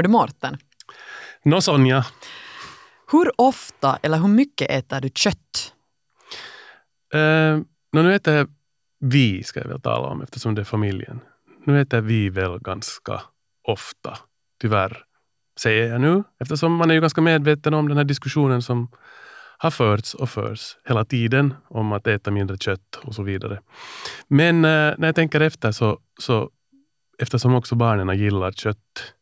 Hör du Mårten? Nå Sonja, Hur ofta eller hur mycket äter du kött? eh, nå, nu äter vi, ska jag väl tala om eftersom det är familjen. Nu äter vi väl ganska ofta, tyvärr, säger jag nu. Eftersom man är ju ganska medveten om den här diskussionen som har förts och förs hela tiden om att äta mindre kött och så vidare. Men eh, när jag tänker efter så, så eftersom också barnen gillar kött,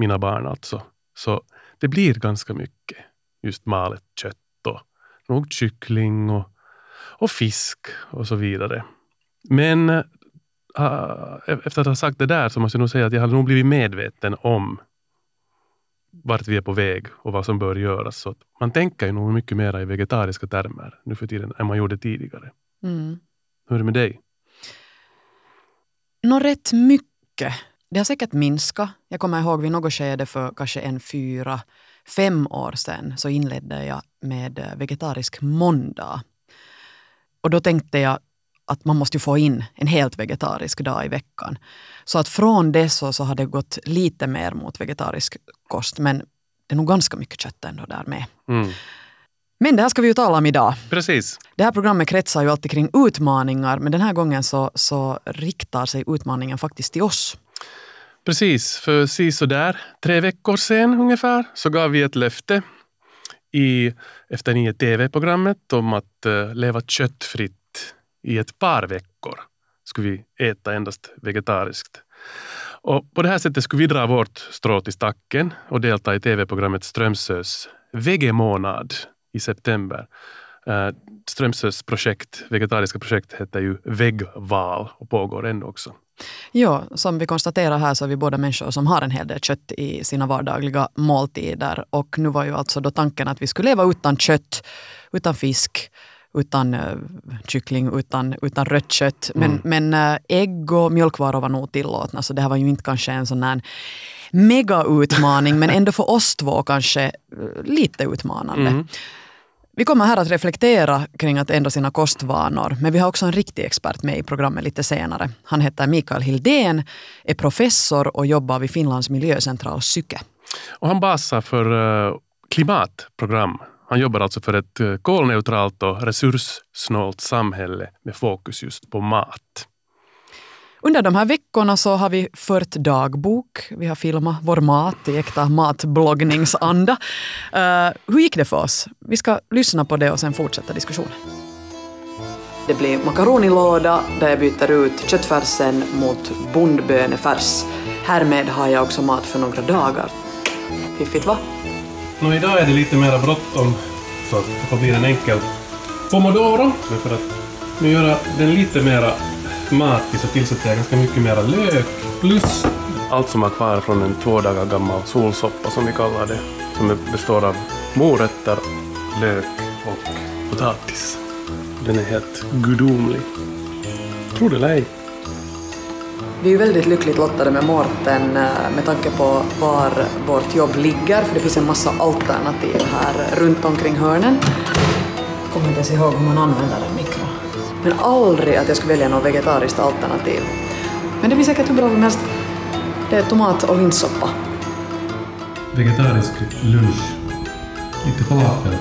mina barn alltså, så det blir ganska mycket just malet kött och nog kyckling och, och fisk och så vidare. Men äh, efter att ha sagt det där så måste jag nog säga att jag har nog blivit medveten om vart vi är på väg och vad som bör göras. Så man tänker ju nog mycket mer i vegetariska termer nu för tiden än man gjorde tidigare. Mm. Hur är det med dig? Nå, rätt mycket. Det har säkert minskat. Jag kommer ihåg vid något skede för kanske en fyra, fem år sedan så inledde jag med eh, vegetarisk måndag. Och då tänkte jag att man måste ju få in en helt vegetarisk dag i veckan. Så att från det så, så har det gått lite mer mot vegetarisk kost, men det är nog ganska mycket kött ändå där med. Mm. Men det här ska vi ju tala om idag. Precis. Det här programmet kretsar ju alltid kring utmaningar, men den här gången så, så riktar sig utmaningen faktiskt till oss. Precis, för si där tre veckor sedan ungefär så gav vi ett löfte i Efter nio TV-programmet om att eh, leva köttfritt i ett par veckor. Skulle vi äta endast vegetariskt. Och på det här sättet skulle vi dra vårt strå till stacken och delta i TV-programmet Strömsös vegemånad i september. Uh, Strömsös projekt, vegetariska projekt heter ju Väggval och pågår ännu också. Ja, som vi konstaterar här så är vi båda människor som har en hel del kött i sina vardagliga måltider. Och nu var ju alltså då tanken att vi skulle leva utan kött, utan fisk, utan uh, kyckling, utan, utan rött kött. Men, Mm. men uh, ägg och mjölkvaror var nog tillåtna, så det här var ju inte kanske en sån här mega-utmaning, men ändå för oss två kanske lite utmanande. Mm. Vi kommer här att reflektera kring att ändra sina kostvanor, men vi har också en riktig expert med i programmet lite senare. Han heter Mikael Hildén, är professor och jobbar vid Finlands miljöcentral Syke. Och han basar för eh, klimatprogram. Han jobbar alltså för ett eh, kolneutralt och resurssnålt samhälle med fokus just på mat. Under de här veckorna så har vi fört dagbok. Vi har filmat vår mat i äkta matbloggningsanda. Uh, hur gick det för oss? Vi ska lyssna på det och sen fortsätta diskussionen. Det blir makaronilåda där jag byter ut köttfärsen mot bondbönefärs. Härmed har jag också mat för några dagar. Fiffigt va? Nå, idag är det lite mer bråttom så det får bli en enkel pomodoro. Men för att göra den lite mera matig så tillsätter jag ganska mycket mera lök plus allt som är kvar från en två dagar gammal solsoppa som vi kallar det. Som består av morötter, lök och potatis. Den är helt gudomlig. Tror det eller ej. Vi är ju väldigt lyckligt lottade med Mårten eh, med tanke på var vårt jobb ligger, för det finns en massa alternativ här runt omkring hörnen. Jag kommer inte ens ihåg hur man använder mikro. Men aldrig att jag skulle välja något vegetariskt alternativ. Men det blir säkert hur bra som helst. Det är tomat och linssoppa. Vegetarisk lunch. Lite falafel.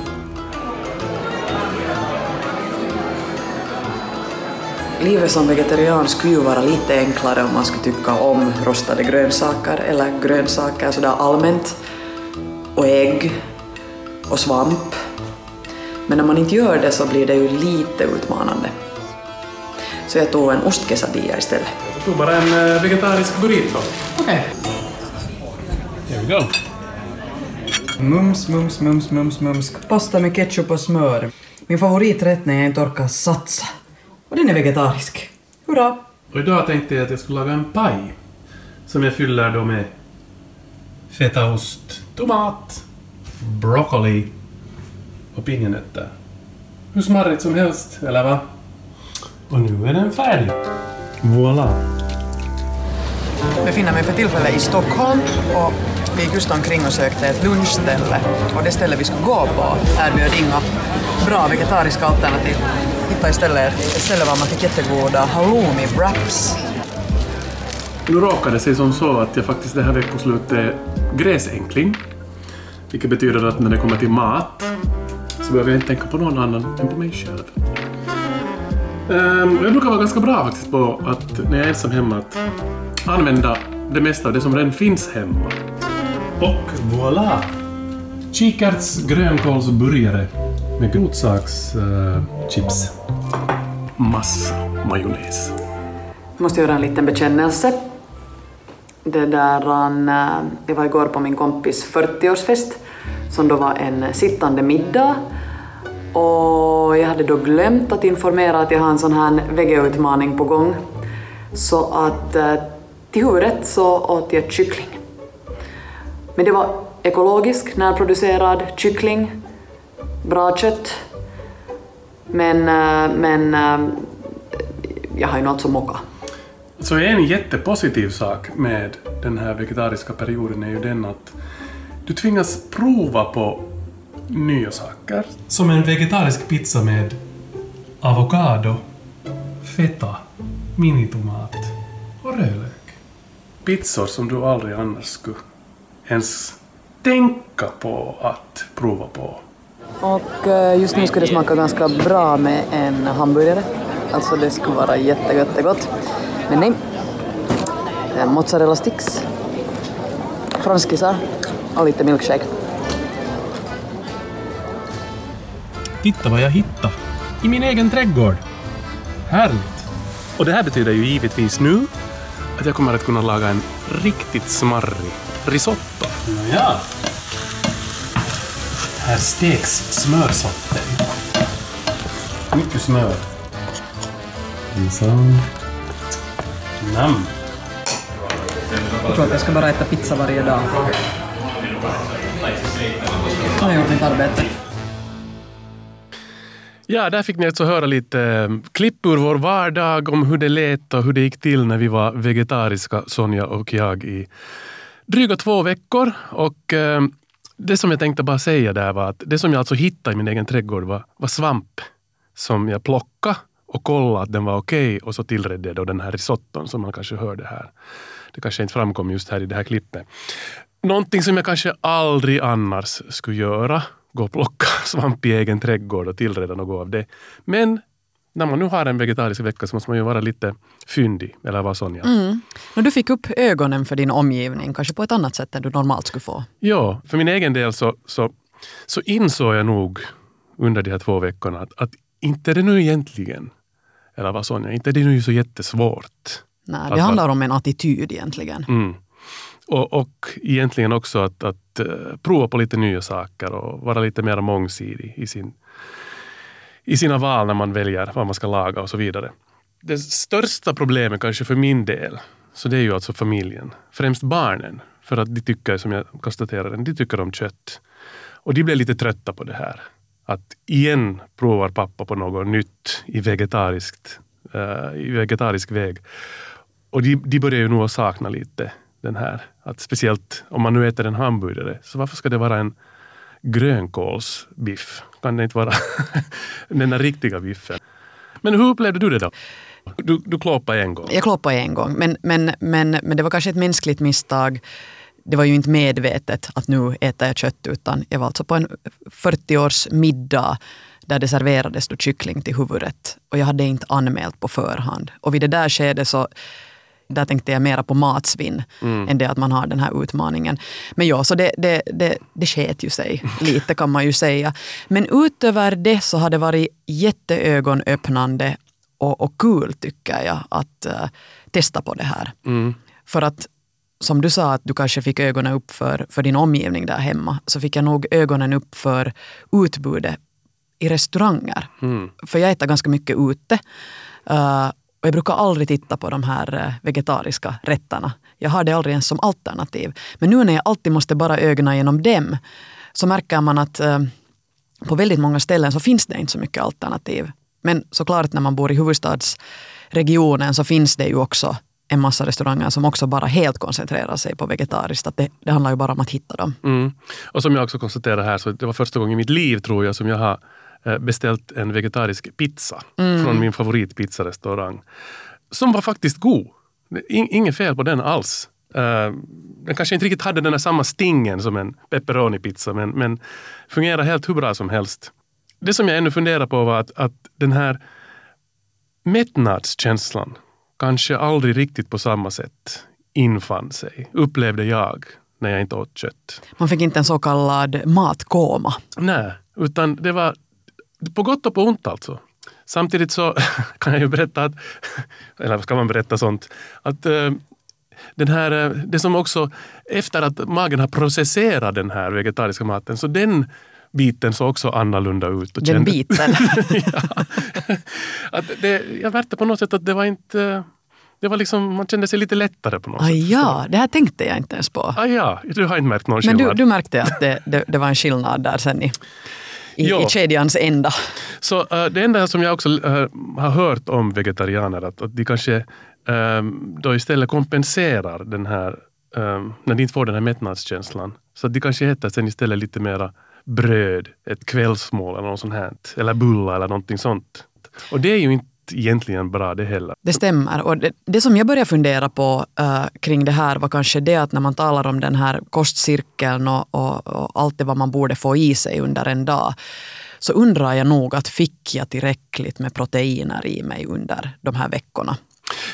Livet som vegetarian skulle ju vara lite enklare om man skulle tycka om rostade grönsaker eller grönsaker sådär allmänt. Och ägg och svamp. Men när man inte gör det så blir det ju lite utmanande. Så jag tog en ostquesadilla istället. Jag tog bara en eh, vegetarisk burrito. Okej. Here we go. Mums, mums, mums, mums, mums. Pasta med ketchup och smör. Min favoriträtt när jag inte orkar satsa. Och den är vegetarisk. Hurra! Och idag tänkte jag att jag skulle laga en paj. Som jag fyller då med fetaost, tomat, broccoli och pinjenötter. Hur smarrigt som helst, eller va? Och nu är den färdig. Voilà. Jag befinner mig för tillfället i Stockholm och vi gick just omkring och sökte ett lunchställe. Och det ställe vi skulle gå på erbjöd inga bra vegetariska alternativ. Hittade istället ett ställe var man fick jättegoda halloumi wraps. Nu råkar det sig som så att jag faktiskt det här veckoslutet är gräsänkling. Vilket betyder att när det kommer till mat så behöver jag inte tänka på någon annan än på mig själv. Um, jag brukar vara ganska bra faktiskt på att när jag är ensam hemma att använda det mesta av det som redan finns hemma. Och voilà! Kikärts grönkålsburgare med grotsakschips. Uh, Massa majonnäs. Jag måste göra en liten bekännelse. Det där, um, eh, jag var igår på min kompis 40-årsfest som då var en sittande middag och jag hade då glömt att informera att jag har en sån här vegeutmaning på gång. Så att eh, till huvudrätt så åt jag kyckling. Men det var ekologisk, närproducerad kyckling, bra kött. Men, eh, men eh, jag har ju något som mocka. Så en jättepositiv sak med den här vegetariska perioden är ju den att du tvingas prova på nya saker. Som en vegetarisk pizza med avokado, feta, minitomat och rödlök. Pizzor som du aldrig annars skulle ens tänka på att prova på. Och eh, just nu skulle det smaka ganska bra med en hamburgare. Alltså det skulle vara jättegott. Men nej. Mozzarella sticks, franskisar och lite milkshake. Titta vad jag hittade! I min egen trädgård! Härligt! Och det här betyder ju givetvis nu att jag kommer att kunna laga en riktigt smarrig risotto. Ja. Här steks smörsorten. Mycket smör. Så. Nam. Jag tror att jag ska bara äta pizza varje dag. Jag har gjort mitt arbete. Ja, där fick ni alltså höra lite eh, klipp ur vår vardag om hur det lät och hur det gick till när vi var vegetariska, Sonja och jag, i dryga två veckor. Och eh, det som jag tänkte bara säga där var att det som jag alltså hittade i min egen trädgård var, var svamp som jag plockade och kollade att den var okej okay, och så tillredde jag då den här risotton som man kanske hörde här. Det kanske inte framkom just här i det här klippet. Någonting som jag kanske aldrig annars skulle göra, gå och plocka svamp i egen trädgård och tillreda något av det. Men när man nu har en vegetarisk vecka så måste man ju vara lite fyndig, eller vad Sonja? Mm. du fick upp ögonen för din omgivning, kanske på ett annat sätt än du normalt skulle få. Ja, för min egen del så, så, så insåg jag nog under de här två veckorna att, att inte det nu egentligen eller vad Sonja, inte det är ju så jättesvårt. Nej, det handlar om en attityd egentligen. Mm. Och, och egentligen också att, att Eh, prova på lite nya saker och vara lite mer mångsidig i, sin, i sina val när man väljer vad man ska laga och så vidare. Det största problemet kanske för min del, så det är ju alltså familjen. Främst barnen. För att de tycker, som jag konstaterade, de tycker om kött. Och de blir lite trötta på det här att igen provar pappa på något nytt i, vegetariskt, uh, i vegetarisk väg. Och de, de börjar ju nog sakna lite den här. Att speciellt om man nu äter en hamburgare, så varför ska det vara en grönkålsbiff? Kan det inte vara den där riktiga biffen? Men hur upplevde du det då? Du, du klåpade en gång? Jag klåpade en gång, men, men, men, men det var kanske ett mänskligt misstag det var ju inte medvetet att nu äter jag kött utan jag var alltså på en 40-års middag där det serverades då kyckling till huvudrätt. Och jag hade inte anmält på förhand. Och vid det där skedet så där tänkte jag mera på matsvinn mm. än det att man har den här utmaningen. Men ja, så det, det, det, det sket ju sig lite kan man ju säga. Men utöver det så har det varit jätteögonöppnande och, och kul tycker jag att uh, testa på det här. Mm. För att som du sa att du kanske fick ögonen upp för, för din omgivning där hemma, så fick jag nog ögonen upp för utbudet i restauranger. Mm. För jag äter ganska mycket ute. Uh, och jag brukar aldrig titta på de här eh, vegetariska rätterna. Jag har det aldrig ens som alternativ. Men nu när jag alltid måste bara ögna genom dem så märker man att eh, på väldigt många ställen så finns det inte så mycket alternativ. Men såklart när man bor i huvudstadsregionen så finns det ju också en massa restauranger som också bara helt koncentrerar sig på vegetariskt. Att det, det handlar ju bara om att hitta dem. Mm. Och som jag också konstaterar här, så det var första gången i mitt liv tror jag som jag har beställt en vegetarisk pizza mm. från min favoritpizzarestaurang. Som var faktiskt god. In, inget fel på den alls. Uh, den kanske inte riktigt hade den här samma stingen som en pepperoni-pizza men, men fungerar helt hur bra som helst. Det som jag ännu funderar på var att, att den här mättnadskänslan kanske aldrig riktigt på samma sätt infann sig, upplevde jag, när jag inte åt kött. Man fick inte en så kallad matkoma. Nej, utan det var på gott och på ont alltså. Samtidigt så kan jag ju berätta att, eller ska man berätta sånt, att uh, den här, uh, det som också, efter att magen har processerat den här vegetariska maten, så den biten såg också annorlunda ut. Och den kände, biten? ja, att det, jag märkte på något sätt att det var inte det var liksom, man kände sig lite lättare på något ah, sätt. Ja, det här tänkte jag inte ens på. Ah, ja, du har inte märkt någon Men skillnad. du, du märkte att det, det, det, var en skillnad där sen i, i, i kedjans ända. Så uh, det enda som jag också uh, har hört om vegetarianer, att, att de kanske um, då istället kompenserar den här, um, när de inte får den här mättnadskänslan. Så att de kanske äter sen istället lite mera bröd, ett kvällsmål eller något sånt här. Eller bullar eller någonting sånt. Och det är ju inte egentligen bra det heller. Det stämmer. Och det, det som jag börjar fundera på uh, kring det här var kanske det att när man talar om den här kostcirkeln och, och, och allt det vad man borde få i sig under en dag så undrar jag nog att fick jag tillräckligt med proteiner i mig under de här veckorna?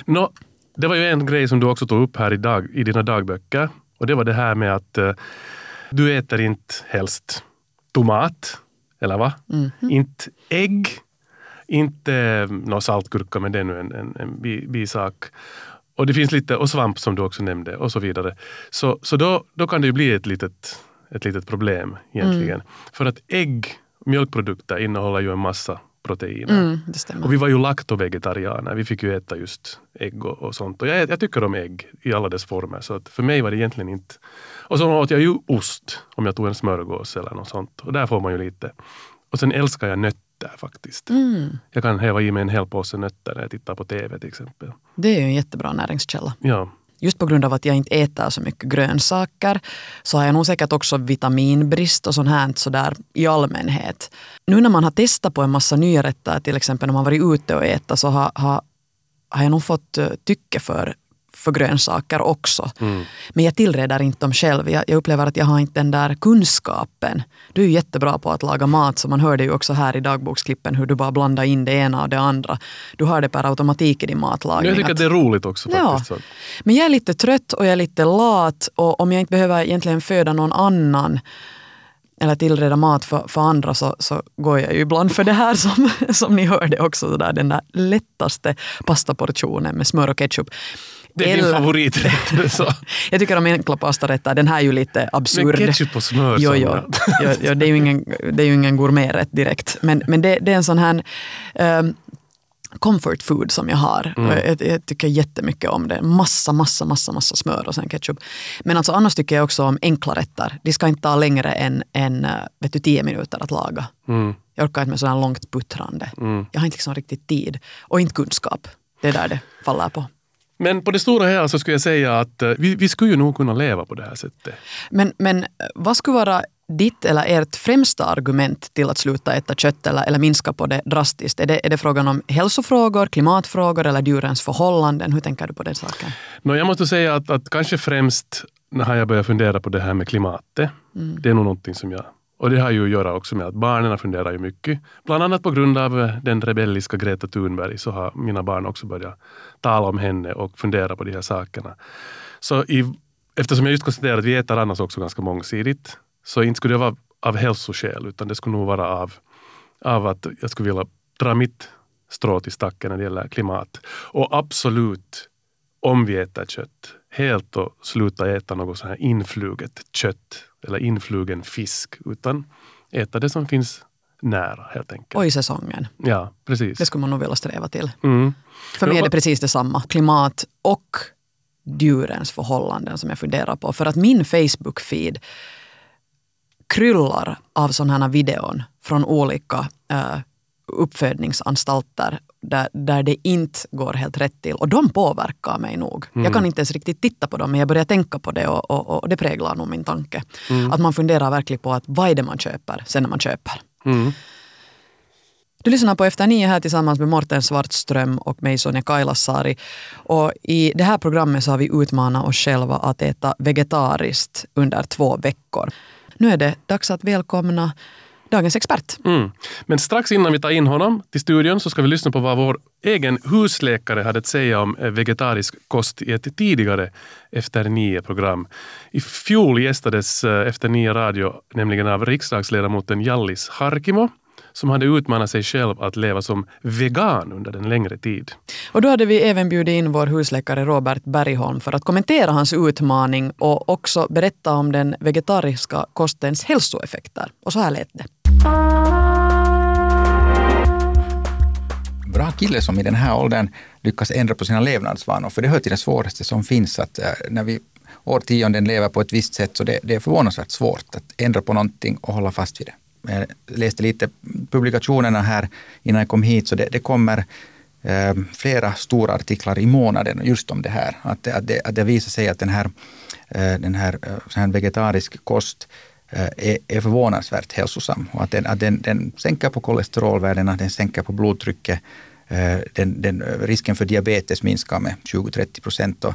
No, det var ju en grej som du också tog upp här i, dag, i dina dagböcker och det var det här med att uh, du äter inte helst tomat, eller va? Mm -hmm. Inte ägg inte någon saltgurka, men det är nu en, en, en bisak. Och det finns lite, och svamp som du också nämnde och så vidare. Så, så då, då kan det ju bli ett litet, ett litet problem egentligen. Mm. För att ägg, mjölkprodukter innehåller ju en massa proteiner. Mm, och vi var ju laktovegetarianer, vi fick ju äta just ägg och, och sånt. Och jag, jag, tycker om ägg i alla dess former, så att för mig var det egentligen inte... Och så åt jag ju ost om jag tog en smörgås eller något sånt. Och där får man ju lite. Och sen älskar jag nötter nötter faktiskt. Mm. Jag kan häva i mig en hel påse nötter när jag tittar på TV till exempel. Det är ju en jättebra näringskälla. Ja. Just på grund av att jag inte äter så mycket grönsaker så har jag nog säkert också vitaminbrist och sånt här sådär i allmänhet. Nu när man har testat på en massa nya rätter, till exempel när man varit ute och ätit så har, har, har jag nog fått eh, tycke för för grönsaker också. Mm. Men jag tillreder inte dem själv. Jag, jag, upplever att jag har inte den där kunskapen. Du är jättebra på att laga mat, så man hörde ju också här i dagboksklippen hur du bara blandar in det ena och det andra. Du har det per automatik i din matlagning. Jag tycker att det är roligt också faktiskt. Ja. Men jag är lite trött och jag är lite lat och om jag inte behöver egentligen föda någon annan eller tillreda mat för, för andra så, så går jag ju ibland för det här som, som ni hörde också, så där, den där lättaste pastaportionen med smör och ketchup. Det är din favoriträtt. jag tycker om enkla pastarätter. Den här är ju lite absurd. Men ketchup och smör. Jo, jo. jo, jo det, är ju ingen, det är ju ingen gourmeträtt direkt. Men, men det, det är en sån här um, comfort food som jag har. Mm. Jag, jag, tycker jättemycket om det. Massa, massa, massa, massa smör och sen ketchup. Men alltså annars tycker jag också om enkla rätter. De ska inte ta längre än, än vet du, tio minuter att laga. Mm. Jag orkar inte med sådant långt puttrande. Mm. Jag har inte liksom riktigt tid. Och inte kunskap. Det är där det faller på. Men på det stora hela så skulle jag säga att eh, vi, vi skulle ju nog kunna leva på det här sättet. Men, men eh, vad skulle vara ditt eller ert främsta argument till att sluta äta kött eller, eller minska på det drastiskt? Är det, är det frågan om hälsofrågor, klimatfrågor eller djurens förhållanden? Hur tänker du på den saken? No, jag måste säga att, att kanske främst har jag börjat fundera på det här med klimatet. Mm. Det är nog någonting som jag och det har ju att göra också med att barnen funderar ju mycket. Bland annat på grund av eh, den rebelliska Greta Thunberg så har mina barn också börjat tala om henne och fundera på de här sakerna. Så i, eftersom jag just konstaterade att vi äter annars också ganska mångsidigt så inte skulle det vara av hälsoskäl utan det skulle nog vara av, av att jag skulle vilja dra mitt strå till stacken när det gäller klimat. Och absolut, om vi äter kött, helt och sluta äta något så här influget kött eller influgen fisk, utan äta det som finns nära helt enkelt. Och i säsongen. Ja, precis. Det skulle man nog vilja sträva till. Mm. För mig är det precis detsamma. Klimat och djurens förhållanden som jag funderar på. För att min Facebook-feed kryllar av sådana här videon från olika uh, uppfödningsanstalter där, där det inte går helt rätt till. Och de påverkar mig nog. Mm. Jag kan inte ens riktigt titta på dem, men jag börjar tänka på det och, och, och det präglar nog min tanke. Mm. Att man funderar verkligen på att vad är det man köper sen när man köper. Mm. Du lyssnar på Efter nio här tillsammans med Morten Svartström och mig Sonja Kailasari. Och I det här programmet så har vi utmanat oss själva att äta vegetariskt under två veckor. Nu är det dags att välkomna dagens expert. Mm. Men strax innan vi tar in honom till studion så ska vi lyssna på vad vår egen husläkare hade att säga om eh, vegetarisk kost i ett tidigare Efter nio-program. I fjol gästades eh, Efter nio radio nämligen av riksdagsledamoten Jallis Harkimo som hade utmanat sig själv att leva som vegan under en längre tid. Och då hade vi även bjudit in vår husläkare Robert Bergholm för att kommentera hans utmaning och också berätta om den vegetariska kostens hälsoeffekter. Och så här lät det. Bra kille som i den här åldern lyckas ändra på sina levnadsvanor, för det hör till det svåraste som finns. att eh, när vi årtionden lever på ett visst sätt så det, det är förvånansvärt svårt att ändra på någonting och hålla fast vid det jag läste lite publikationerna här innan jag kom hit, så det, det kommer eh, flera stora artiklar i månaden just om det här. Att, att, det, att det visar sig att den här, eh, den här, eh, så här vegetarisk kost eh, är, är förvånansvärt hälsosam. Och att den, att den, den sänker på kolesterolvärdena, den sänker på blodtrycket, eh, den, den, risken för diabetes minskar med 20-30 procent.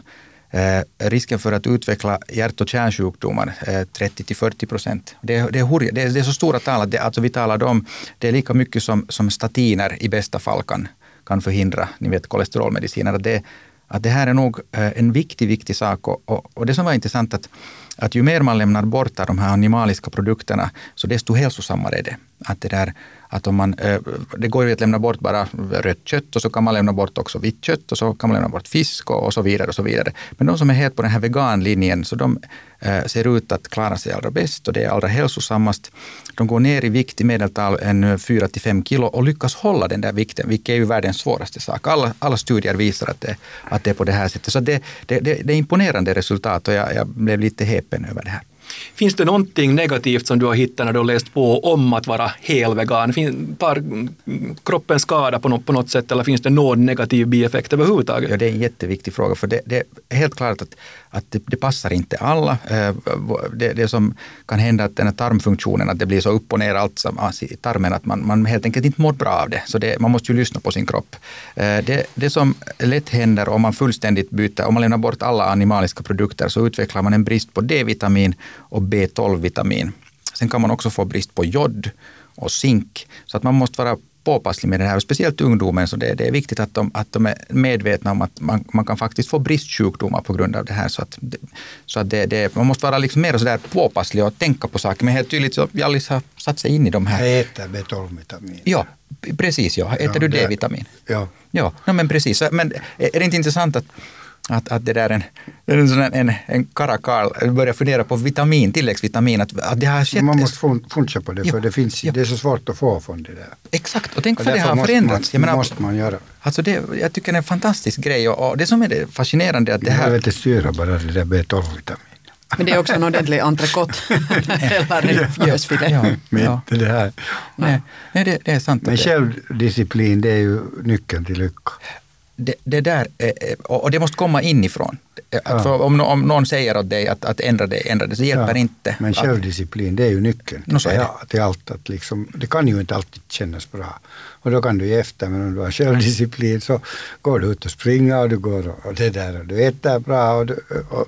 Eh, risken för att utveckla hjärt och kärnsjukdomar eh, 30 till 40 procent. Det, det, är, det, är, det är så stora tal att det, alltså vi talar om det är lika mycket som, som statiner i bästa fall kan, kan förhindra, ni vet kolesterolmediciner. Att det, att det här är nog eh, en viktig, viktig sak. Och, och, och det som var intressant att, att ju mer man lämnar bort av de här animaliska produkterna, så desto hälsosammare är det. Att det där att om man, eh, det går ju att lämna bort bara rött kött och så kan man lämna bort också vitt kött och så kan man lämna bort fisk och, så vidare. och så vidare. Men de som är helt på den här veganlinjen, så de eh, ser ut att klara sig allra bäst och det är allra hälsosammast. De går ner i vikt i medeltal en 4 till 5 kilo och lyckas hålla den där vikten, vilket är ju världens svåraste sak. Alla, alla studier visar att det, att det är på det här sättet. Så det, det, det, det är imponerande resultat och jag, jag blev lite häpen över det här. Finns det någonting negativt som du har hittat när du har läst på om att vara helvegan? Tar kroppen skada på något, på något sätt eller finns det någon negativ bieffekt överhuvudtaget? Ja, det är en jätteviktig fråga för det, det är helt klart att att det, det, passar inte alla. Eh, det, det som kan hända att den här tarmfunktionen, att det blir så upp och ner allt ah, i tarmen, att man, man helt enkelt inte mår bra av det. Så det, man måste ju lyssna på sin kropp. Eh, det, det som lätt händer om man fullständigt byter, om man lämnar bort alla animaliska produkter, så utvecklar man en brist på D-vitamin och B12-vitamin. Sen kan man också få brist på jod och zink. Så att man måste vara påpasslig med det här, speciellt ungdomen. Så det, det, är viktigt att de, att de är medvetna om att man, man kan faktiskt få bristsjukdomar på grund av det här. Så att, så att det, det, man måste vara liksom mer sådär påpasslig och tänka på saker. Men helt tydligt så Jallis har satt sig in i de här. Jag äter B12-vitamin. Ja, precis. Ja. Äter ja, du D-vitamin? Ja. Ja, no, men precis. Men är det inte intressant att att, att det där en, en, en, en karakal börjar fundera på vitamin, tilläggsvitamin. Att, att det har skett Man måste funka på det, för det, finns, ja. det är så svårt att få från det där. Exakt, och tänk för det har förändrats. Man, menar, måste man göra. Alltså det, jag tycker det är en fantastisk grej och, och det som är det fascinerande att det här... Jag vet inte styra bara det där B12-vitamin. Men det är också en ordentlig entrecote eller religiösfilé. Ja, ja. Det, här. Nej, nej det, det, är sant. Men självdisciplin, det är ju nyckeln till lycka det, det, där, och det måste komma inifrån. Ja. För om, om någon säger åt dig att, att ändra det, ändra det, så hjälper ja. inte. Men självdisciplin, det är ju nyckeln no, till, till allt. Att liksom, det kan ju inte alltid kännas bra. Och då kan du ge efter, men om du har självdisciplin så går du ut och springer och du går och, det där och du äter bra. Och, du, och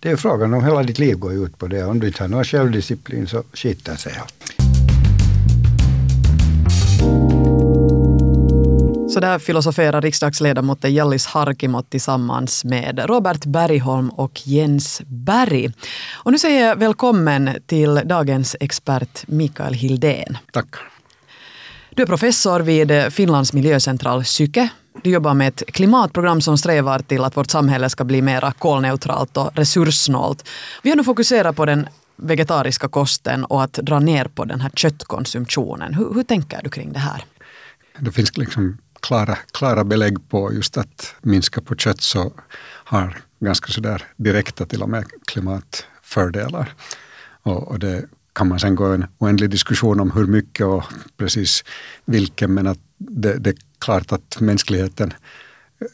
det är frågan om hela ditt liv går ut på det. Om du inte har någon självdisciplin så skiter sig allt. Så där filosoferar riksdagsledamoten Jallis Harkimo tillsammans med Robert Bergholm och Jens Berg. Och nu säger jag välkommen till dagens expert Mikael Hildén. Tack. Du är professor vid Finlands miljöcentral Syke. Du jobbar med ett klimatprogram som strävar till att vårt samhälle ska bli mer kolneutralt och resurssnålt. Vi har nu fokuserat på den vegetariska kosten och att dra ner på den här köttkonsumtionen. Hur, hur tänker du kring det här? Det finns liksom klara, klara belägg på just att minska på kött så har ganska sådär direkta till och med klimatfördelar. Och, och det kan man sen gå en oändlig diskussion om hur mycket och precis vilken, men att det, det är klart att mänskligheten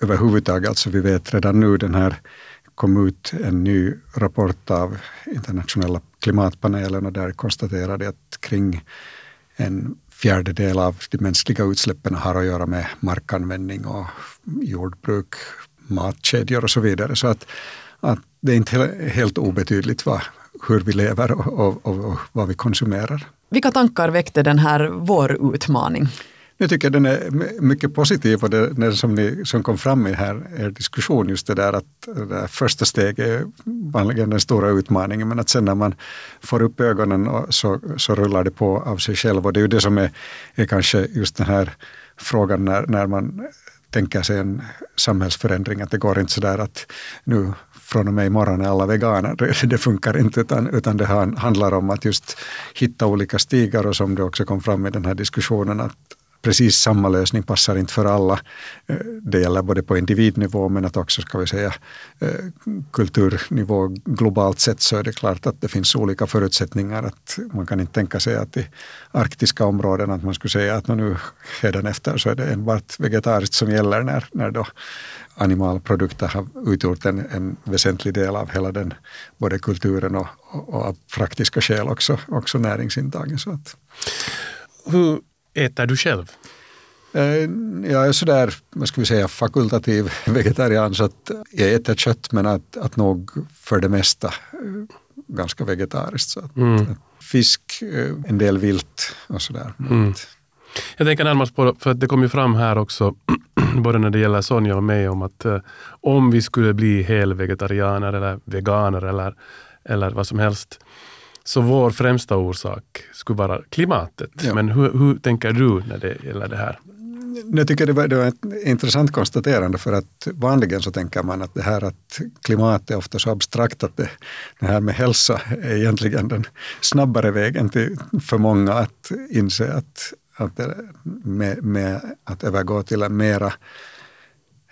överhuvudtaget, alltså vi vet redan nu den här kom ut en ny rapport av internationella klimatpanelen och där konstaterade att kring en fjärdedel av de mänskliga utsläppen har att göra med markanvändning och jordbruk, matkedjor och så vidare. Så att, att det är inte helt obetydligt vad, hur vi lever och, och, och, och vad vi konsumerar. Vilka tankar väckte den här vår utmaning? Jag tycker den är mycket positiv och det, det som, ni, som kom fram i här er diskussion, just det där att det första steget är vanligen den stora utmaningen, men att sen när man får upp ögonen så, så rullar det på av sig själv. Och det är ju det som är, är kanske just den här frågan när, när man tänker sig en samhällsförändring, att det går inte så där att nu från och med imorgon är alla veganer. Det funkar inte, utan, utan det handlar om att just hitta olika stigar och som det också kom fram i den här diskussionen, att, precis samma lösning passar inte för alla. Eh, det gäller både på individnivå men att också ska vi säga eh, kulturnivå globalt sett så är det klart att det finns olika förutsättningar. Att man kan inte tänka sig att i arktiska områden att man skulle säga att nu efter så är det enbart vegetariskt som gäller när, när då animalprodukter har utgjort en, en väsentlig del av hela den både kulturen och, och, och av praktiska skäl också, också näringsintagen. Så att. Hur äter du själv? Eh, jag är sådär, vad ska vi säga, fakultativ vegetarian så att jag äter kött men att, att nog för det mesta eh, ganska vegetariskt. Så att, mm. fisk, eh, en del vilt och sådär. Mm. Jag tänker närmast på, för att det kom ju fram här också, både när det gäller Sonja och mig, om att om vi skulle bli helvegetarianer eller veganer eller, eller vad som helst, så vår främsta orsak skulle vara klimatet. Ja. Men hur, hur, tänker du när det gäller det här? Jag tycker det var, det var ett intressant konstaterande för att vanligen så tänker man att det här att klimat är ofta så abstrakt att det, det här med hälsa är egentligen den snabbare vägen till, för många att inse att, att med, med att övergå till en mera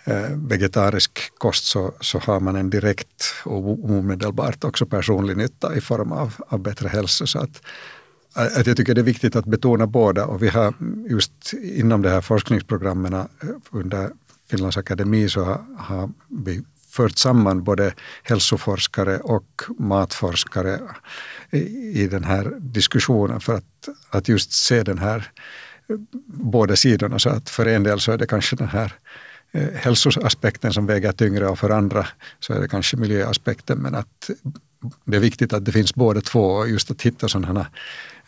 Eh, vegetarisk kost så, så har man en direkt och omedelbart också personlig nytta i form av, av bättre hälsa. Så att, eh, att jag tycker det är viktigt att betona båda och vi har mm, just inom de här forskningsprogrammen eh, under Finlands akademi så har, har vi fört samman både hälsoforskare och matforskare i, i den här diskussionen för att, att just se den här båda sidorna. Så att för en del så är det kanske den här hälsoaspekten som väger tyngre och för andra så är det kanske miljöaspekten. Men att det är viktigt att det finns båda två och just att hitta sådana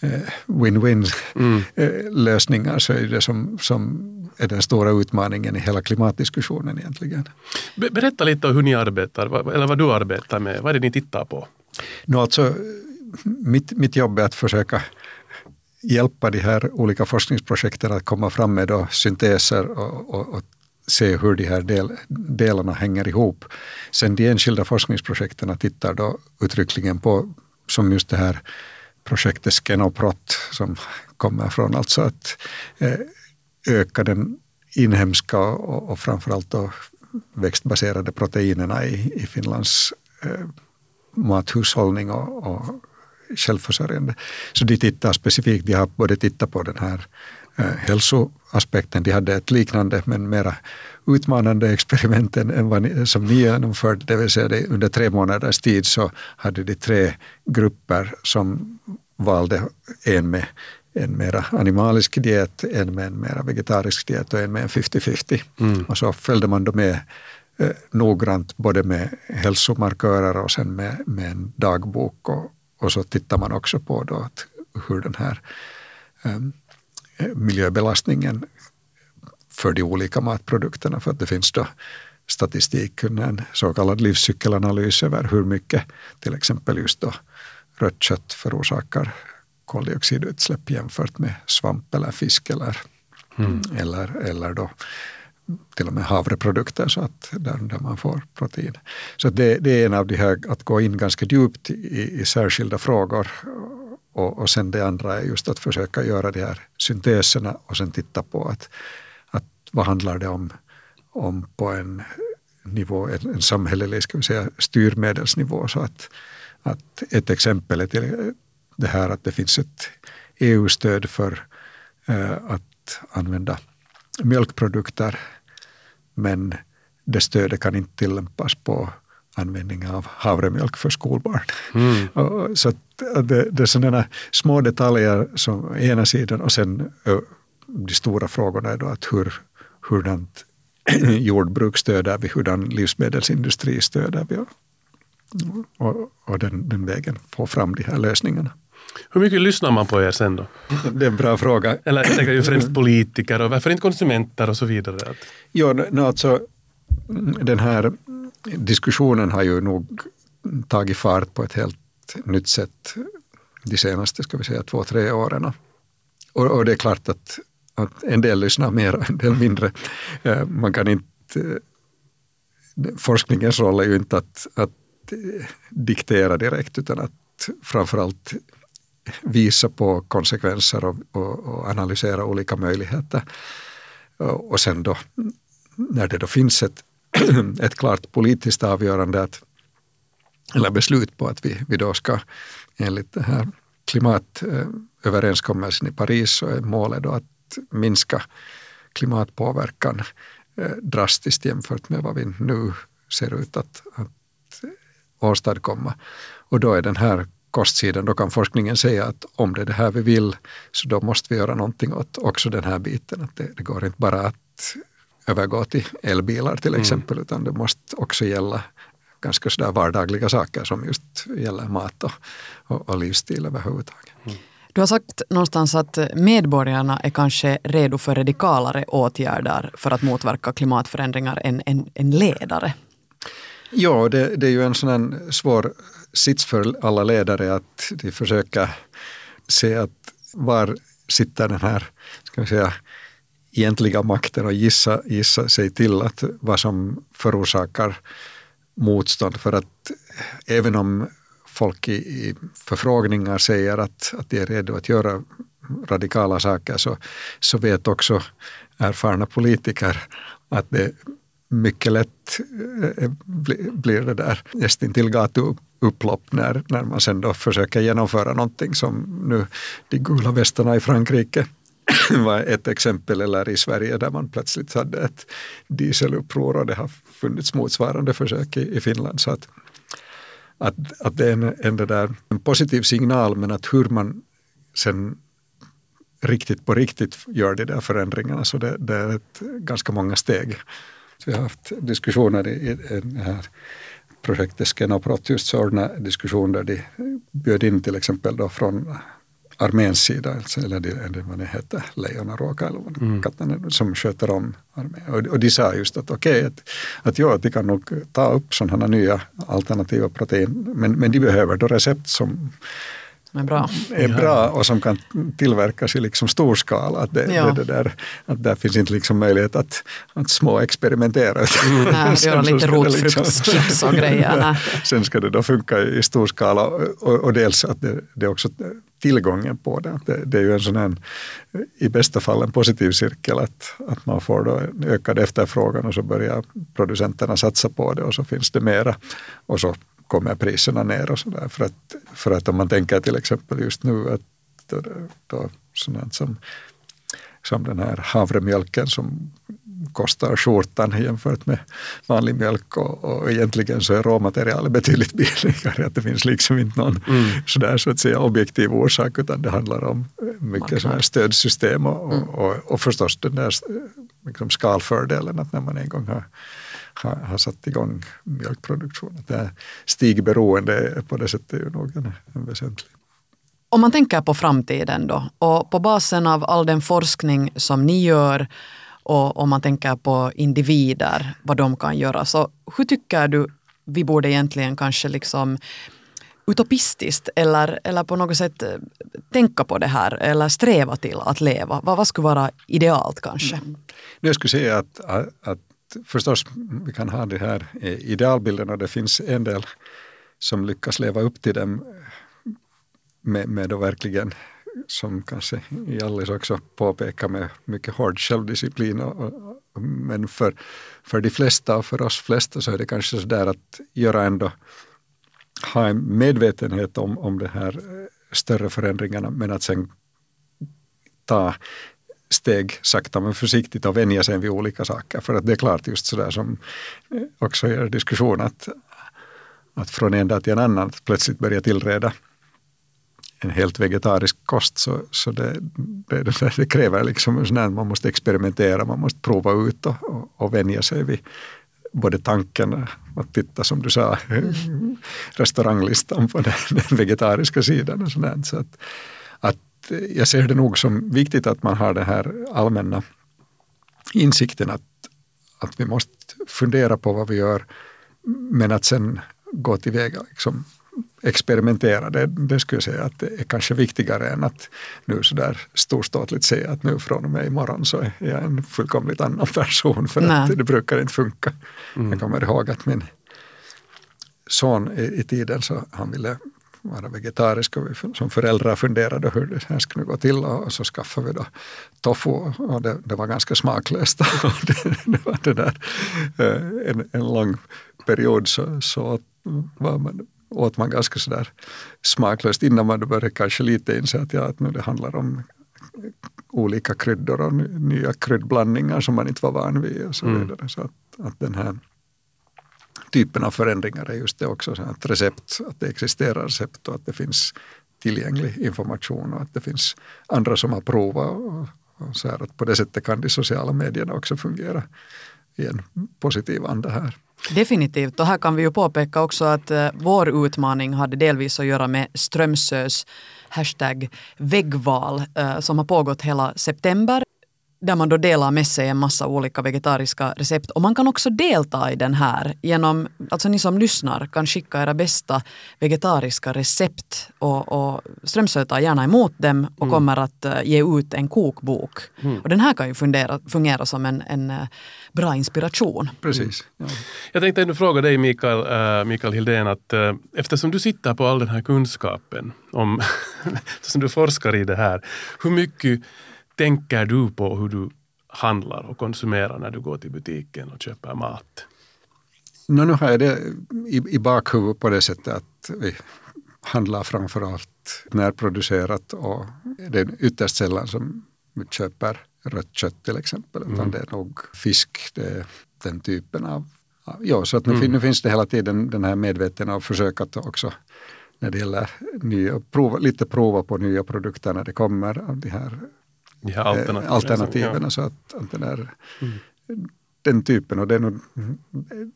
eh, win-win mm. Eh, lösningar så är det som, som är den stora utmaningen i hela klimatdiskussionen egentligen. Berätta lite om hur ni arbetar, eller vad du arbetar med. Vad är det ni tittar på? No, alltså, mitt, mitt jobb är att försöka hjälpa de här olika forskningsprojekten att komma fram med synteser och, och, och se hur de här del, delarna hänger ihop. Sen de enskilda forskningsprojekten tittar då uttryckligen på, som just det här projektet Skenoprot som kommer från alltså att eh, öka den inhemska och, och framförallt då växtbaserade proteinerna i, i Finlands eh, mathushållning och, och självförsörjande. Så de tittar specifikt, de har både tittat på den här Eh, hälsoaspekten. De hade ett liknande men mera utmanande experiment än vad ni, som ni genomförde. Det vill säga det, under tre månaders tid så hade de tre grupper som valde en med en mera animalisk diet, en med en mera vegetarisk diet och en med en 50-50. Mm. Och så följde man då med eh, noggrant både med hälsomarkörer och sen med, med en dagbok och, och så tittar man också på då att hur den här um, miljöbelastningen för de olika matprodukterna för att det finns då statistik, en så kallad livscykelanalys över hur mycket till exempel just då rött kött förorsakar koldioxidutsläpp jämfört med svamp eller fisk eller, mm. eller, eller då till och med havreprodukter så att där, där man får protein. Så det, det, är en av de här, att gå in ganska djupt i, i särskilda frågor och, och sen det andra är just att försöka göra de här synteserna och sen titta på att, att vad handlar det om, om på en nivå, en, en samhällelig ska vi säga, styrmedelsnivå. Så att, att ett exempel är till det här att det finns ett EU-stöd för eh, att använda mjölkprodukter men det stödet kan inte tillämpas på användning av havremjölk för skolbarn. Mm. Så det, det är sådana små detaljer som ena sidan och sen de stora frågorna är då att hur, hurdant jordbruk stöder vi, hurdan livsmedelsindustri stöder vi och, och, och den, den vägen få fram de här lösningarna. Hur mycket lyssnar man på er sen då? Det är en bra fråga. Eller jag tänker ju främst politiker och varför inte konsumenter och så vidare? Jo, no, alltså, den här diskussionen har ju nog tagit fart på ett helt nytt sätt de senaste ska vi säga, två, tre åren. Och, och det är klart att, att en del lyssnar mer, en del mindre. Eh, man kan inte... Eh, forskningens roll är ju inte att, att eh, diktera direkt utan att framförallt visa på konsekvenser och, och, och, analysera olika möjligheter. Och sen då, när det då finns ett, ett klart politiskt avgörande att, eller beslut på att vi, vi då ska enligt den här klimatöverenskommelsen i Paris så är målet då att minska klimatpåverkan eh, drastiskt jämfört med vad vi nu ser ut att, att åstadkomma. Och då är den här kostsidan, då kan forskningen säga att om det är det här vi vill så då måste vi göra någonting åt också den här biten. Att det, det går inte bara att övergå till elbilar till mm. exempel mm. utan det måste också gälla ganska sådär vardagliga saker som just gäller mat och, och, och livsstil överhuvudtaget. Mm. Du har sagt någonstans att medborgarna är kanske redo för radikalare åtgärder för att motverka klimatförändringar än, än, än ledare. Ja, det, det, är ju en sån svår sits för alla ledare att de försöker se att var sitter den här, ska vi säga, egentliga makten och gissa, gissa sig till att vad som förorsakar motstånd. För att även om folk i, i förfrågningar säger att, att de är redo att göra radikala saker så, så vet också erfarna politiker att det mycket lätt eh, blir det där nästintill gatuupplopp när, när man sen då försöker genomföra någonting som nu de gula västarna i Frankrike var ett exempel, eller i Sverige där man plötsligt hade ett dieseluppror och det har funnits motsvarande försök i, i Finland. Så att, att, att det är en, en, där, en positiv signal men att hur man sen riktigt på riktigt gör de där förändringarna så det, det är ett, ganska många steg. Vi har haft diskussioner i, i det här projektet Skenoprot just sådana diskussioner där de bjöd in till exempel då från arméns sida, alltså, eller det, eller vad det heter, Lejonaråka eller vad mm. katten som sköter om armén. Och, och de sa just att okej, okay, att, att, ja, de kan nog ta upp sådana nya alternativa protein, men, men de behöver då recept som som är bra. är bra och som kan tillverkas i liksom stor skala. Att det, ja. det, där, att där finns inte liksom möjlighet att, att små experimentera. Mm. Nej, göra lite rotfruktschips liksom, och grejer. Sen ska det då funka i stor skala och, och dels att det, det är också tillgången på det. det. Det, är ju en sån här, i bästa fall en positiv cirkel att, att man får då en ökad efterfrågan och så börjar producenterna satsa på det och så finns det mera. Och så kommer priserna ner och sådär. För att, för att om man tänker till exempel just nu att då, då sådant som, som den här havremjölken som kostar skjortan jämfört med vanlig mjölk och, och egentligen så är råmaterialet betydligt billigare. Att det finns liksom inte någon mm. sådär så att säga objektiv orsak utan det handlar om mycket sådär stödsystem och, mm. och, och, och förstås den där liksom skalfördelen att när man en gång har har, har satt igång mjölkproduktion. Det här stigberoende på det sättet är ju nog en, en väsentlig. Om man tänker på framtiden då och på basen av all den forskning som ni gör och om man tänker på individer, vad de kan göra. Så hur tycker du vi borde egentligen kanske liksom utopistiskt eller, eller på något sätt eh, tänka på det här eller sträva till att leva? Vad, vad skulle vara idealt kanske? Mm. Jag skulle säga att, att förstås, vi kan ha det här eh, idealbilden och det finns en del som lyckas leva upp till dem eh, med, med då verkligen, som kanske Jallis också påpekar, med mycket hård självdisciplin. Och, och, men för, för de flesta och för oss flesta så är det kanske så där att göra ändå, ha en medvetenhet om, om de här eh, större förändringarna men att sen ta steg sakta men försiktigt och vänja sig vid olika saker. För att det är klart just sådär som också i er diskussion att, att från en dag till en annan plötsligt börja tillreda en helt vegetarisk kost så, så det, det, det, kräver liksom sån här, man måste experimentera, man måste prova ut och, och, och vänja sig vid både tanken att titta som du sa mm. restauranglistan på den, den, vegetariska sidan och sådär. Så att, att jag ser det nog som viktigt att man har den här allmänna insikten att, att vi måste fundera på vad vi gör men att sen gå tillväga liksom experimentera, det, det skulle jag säga att det är kanske viktigare än att nu sådär storståtligt säga att nu från och med imorgon så är jag en fullkomligt annan person för Nej. att det brukar inte funka. Mm. Jag kommer ihåg att min son i, i tiden så han ville vara vegetarisk och vi som föräldrar funderade hur det här skulle gå till och så skaffade vi då tofu och det, det var ganska smaklöst. det, det, var det där, eh, en, en lång period så, så var man åt man ganska sådär smaklöst innan man började kanske lite inse att, ja, att nu det handlar om olika kryddor och nya kryddblandningar som man inte var van vid och så mm. vidare. Mm. Så att, att den här typen av förändringar är just det också, så att recept, att det existerar recept och att det finns tillgänglig information och att det finns andra som har provat och, och så här att på det sättet kan de sociala medierna också fungera i en positiv anda här. Definitivt, och här kan vi ju påpeka också att eh, vår utmaning hade delvis att göra med Strömsös hashtag väggval eh, som har pågått hela september där man då delar med sig en massa olika vegetariska recept. Och man kan också delta i den här genom, alltså ni som lyssnar kan skicka era bästa vegetariska recept och, och Strömsö tar gärna emot dem och mm. kommer att uh, ge ut en kokbok. Mm. Och den här kan ju fundera, fungera som en, en uh, bra inspiration. Precis. Ja. Jag tänkte ändå fråga dig Mikael, uh, Mikael Hildén, att eftersom du sitter på all den här kunskapen om, som du forskar i det här, hur mycket tänker du på hur du handlar och konsumerar när du går till butiken och köper mat? No, nu har jag det i, i bakhuvudet på det sättet att vi handlar framförallt närproducerat och det är ytterst sällan som vi köper rött kött till exempel. Utan mm. det är nog fisk, det är den typen av... Ja, så att nu, mm. nu finns det hela tiden den här medvetna och försök att också när det gäller nya, prova, lite prova på nya produkter när det kommer av de här de här alternativen. Eh, alternativen ja. så att, att den, är, mm. den typen och den,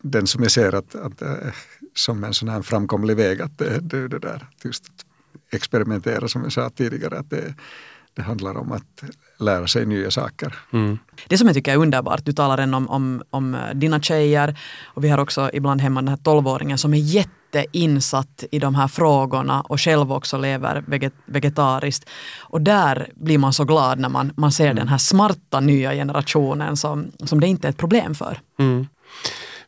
den som jag ser att, att eh, som en sån här framkomlig väg att det, det, det där just att experimentera som jag sa tidigare att det, det handlar om att lära sig nya saker. Mm. Det som jag tycker är underbart, du talar än om, om, om dina tjejer och vi har också ibland hemma den här tolvåringen som är jätte jätteinsatt i de här frågorna och själv också lever veget vegetariskt. Och där blir man så glad när man, man ser mm. den här smarta nya generationen som, som det inte är ett problem för. Mm.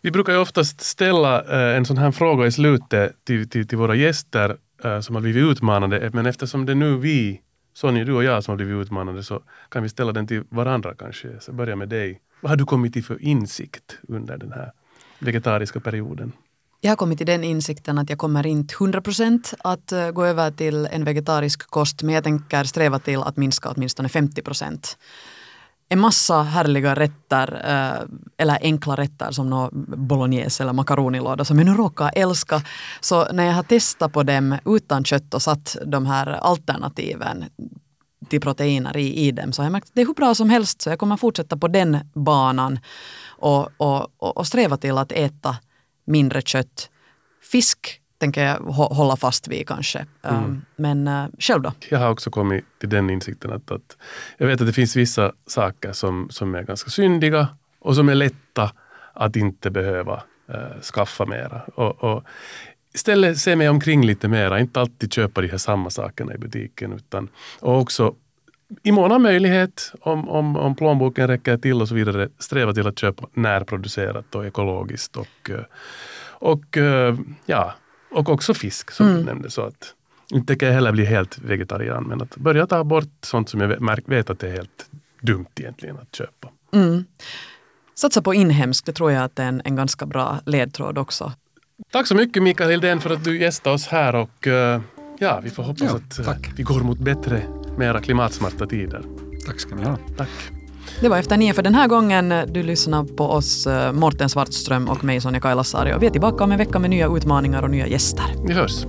Vi brukar ju oftast ställa eh, en sån här fråga i slutet till, till, till våra gäster eh, som har blivit utmanade, men eftersom det är nu vi, Sonja, du och jag som har blivit utmanade, så kan vi ställa den till varandra kanske. Så börja med dig. Vad har du kommit till för insikt under den här vegetariska perioden? Jag har kommit till den insikten att jag kommer inte 100% att eh, gå över till en vegetarisk kost men jag tänker sträva till att minska åtminstone 50%. En massa härliga rätter, eh, eller enkla rätter som nå bolognese eller makaronilåda som jag nu råkar älska. Så när jag har testat på dem utan kött och satt de här alternativen till proteiner i, i dem så har jag märkt att det är hur bra som helst så jag kommer fortsätta på den banan och, och, och sträva till att äta mindre kött. Fisk tänker jag hålla fast vid kanske. Mm. Um, men uh, själv då? Jag har också kommit till den insikten att, att jag vet att det finns vissa saker som, som är ganska syndiga och som är lätta att inte behöva uh, skaffa mera. Och, och istället se mig omkring lite mera, inte alltid köpa de här samma sakerna i butiken utan och också i mån av möjlighet, om, om, om plånboken räcker till och så vidare, sträva till att köpa närproducerat och ekologiskt och, eh, och, eh, ja, och också fisk som mm. du nämnde. Så att, inte kan jag heller bli helt vegetarian, men att börja ta bort sånt som jag vet att det är helt dumt egentligen att köpa. Mm. Satsa på inhemskt, det tror jag att det är en, en ganska bra ledtråd också. Tack så mycket Mikael Hildén för att du gästade oss här och eh, ja, vi får hoppas ja, att tack. vi går mot bättre mera klimatsmarta tider. Tack ska ni ha. Tack. Det var Efter nio för den här gången. Du lyssnar på oss, eh, Morten Svartström och mig, Sonja Kailasari. Och vi är tillbaka om en vecka med nya utmaningar och nya gäster. Vi hörs.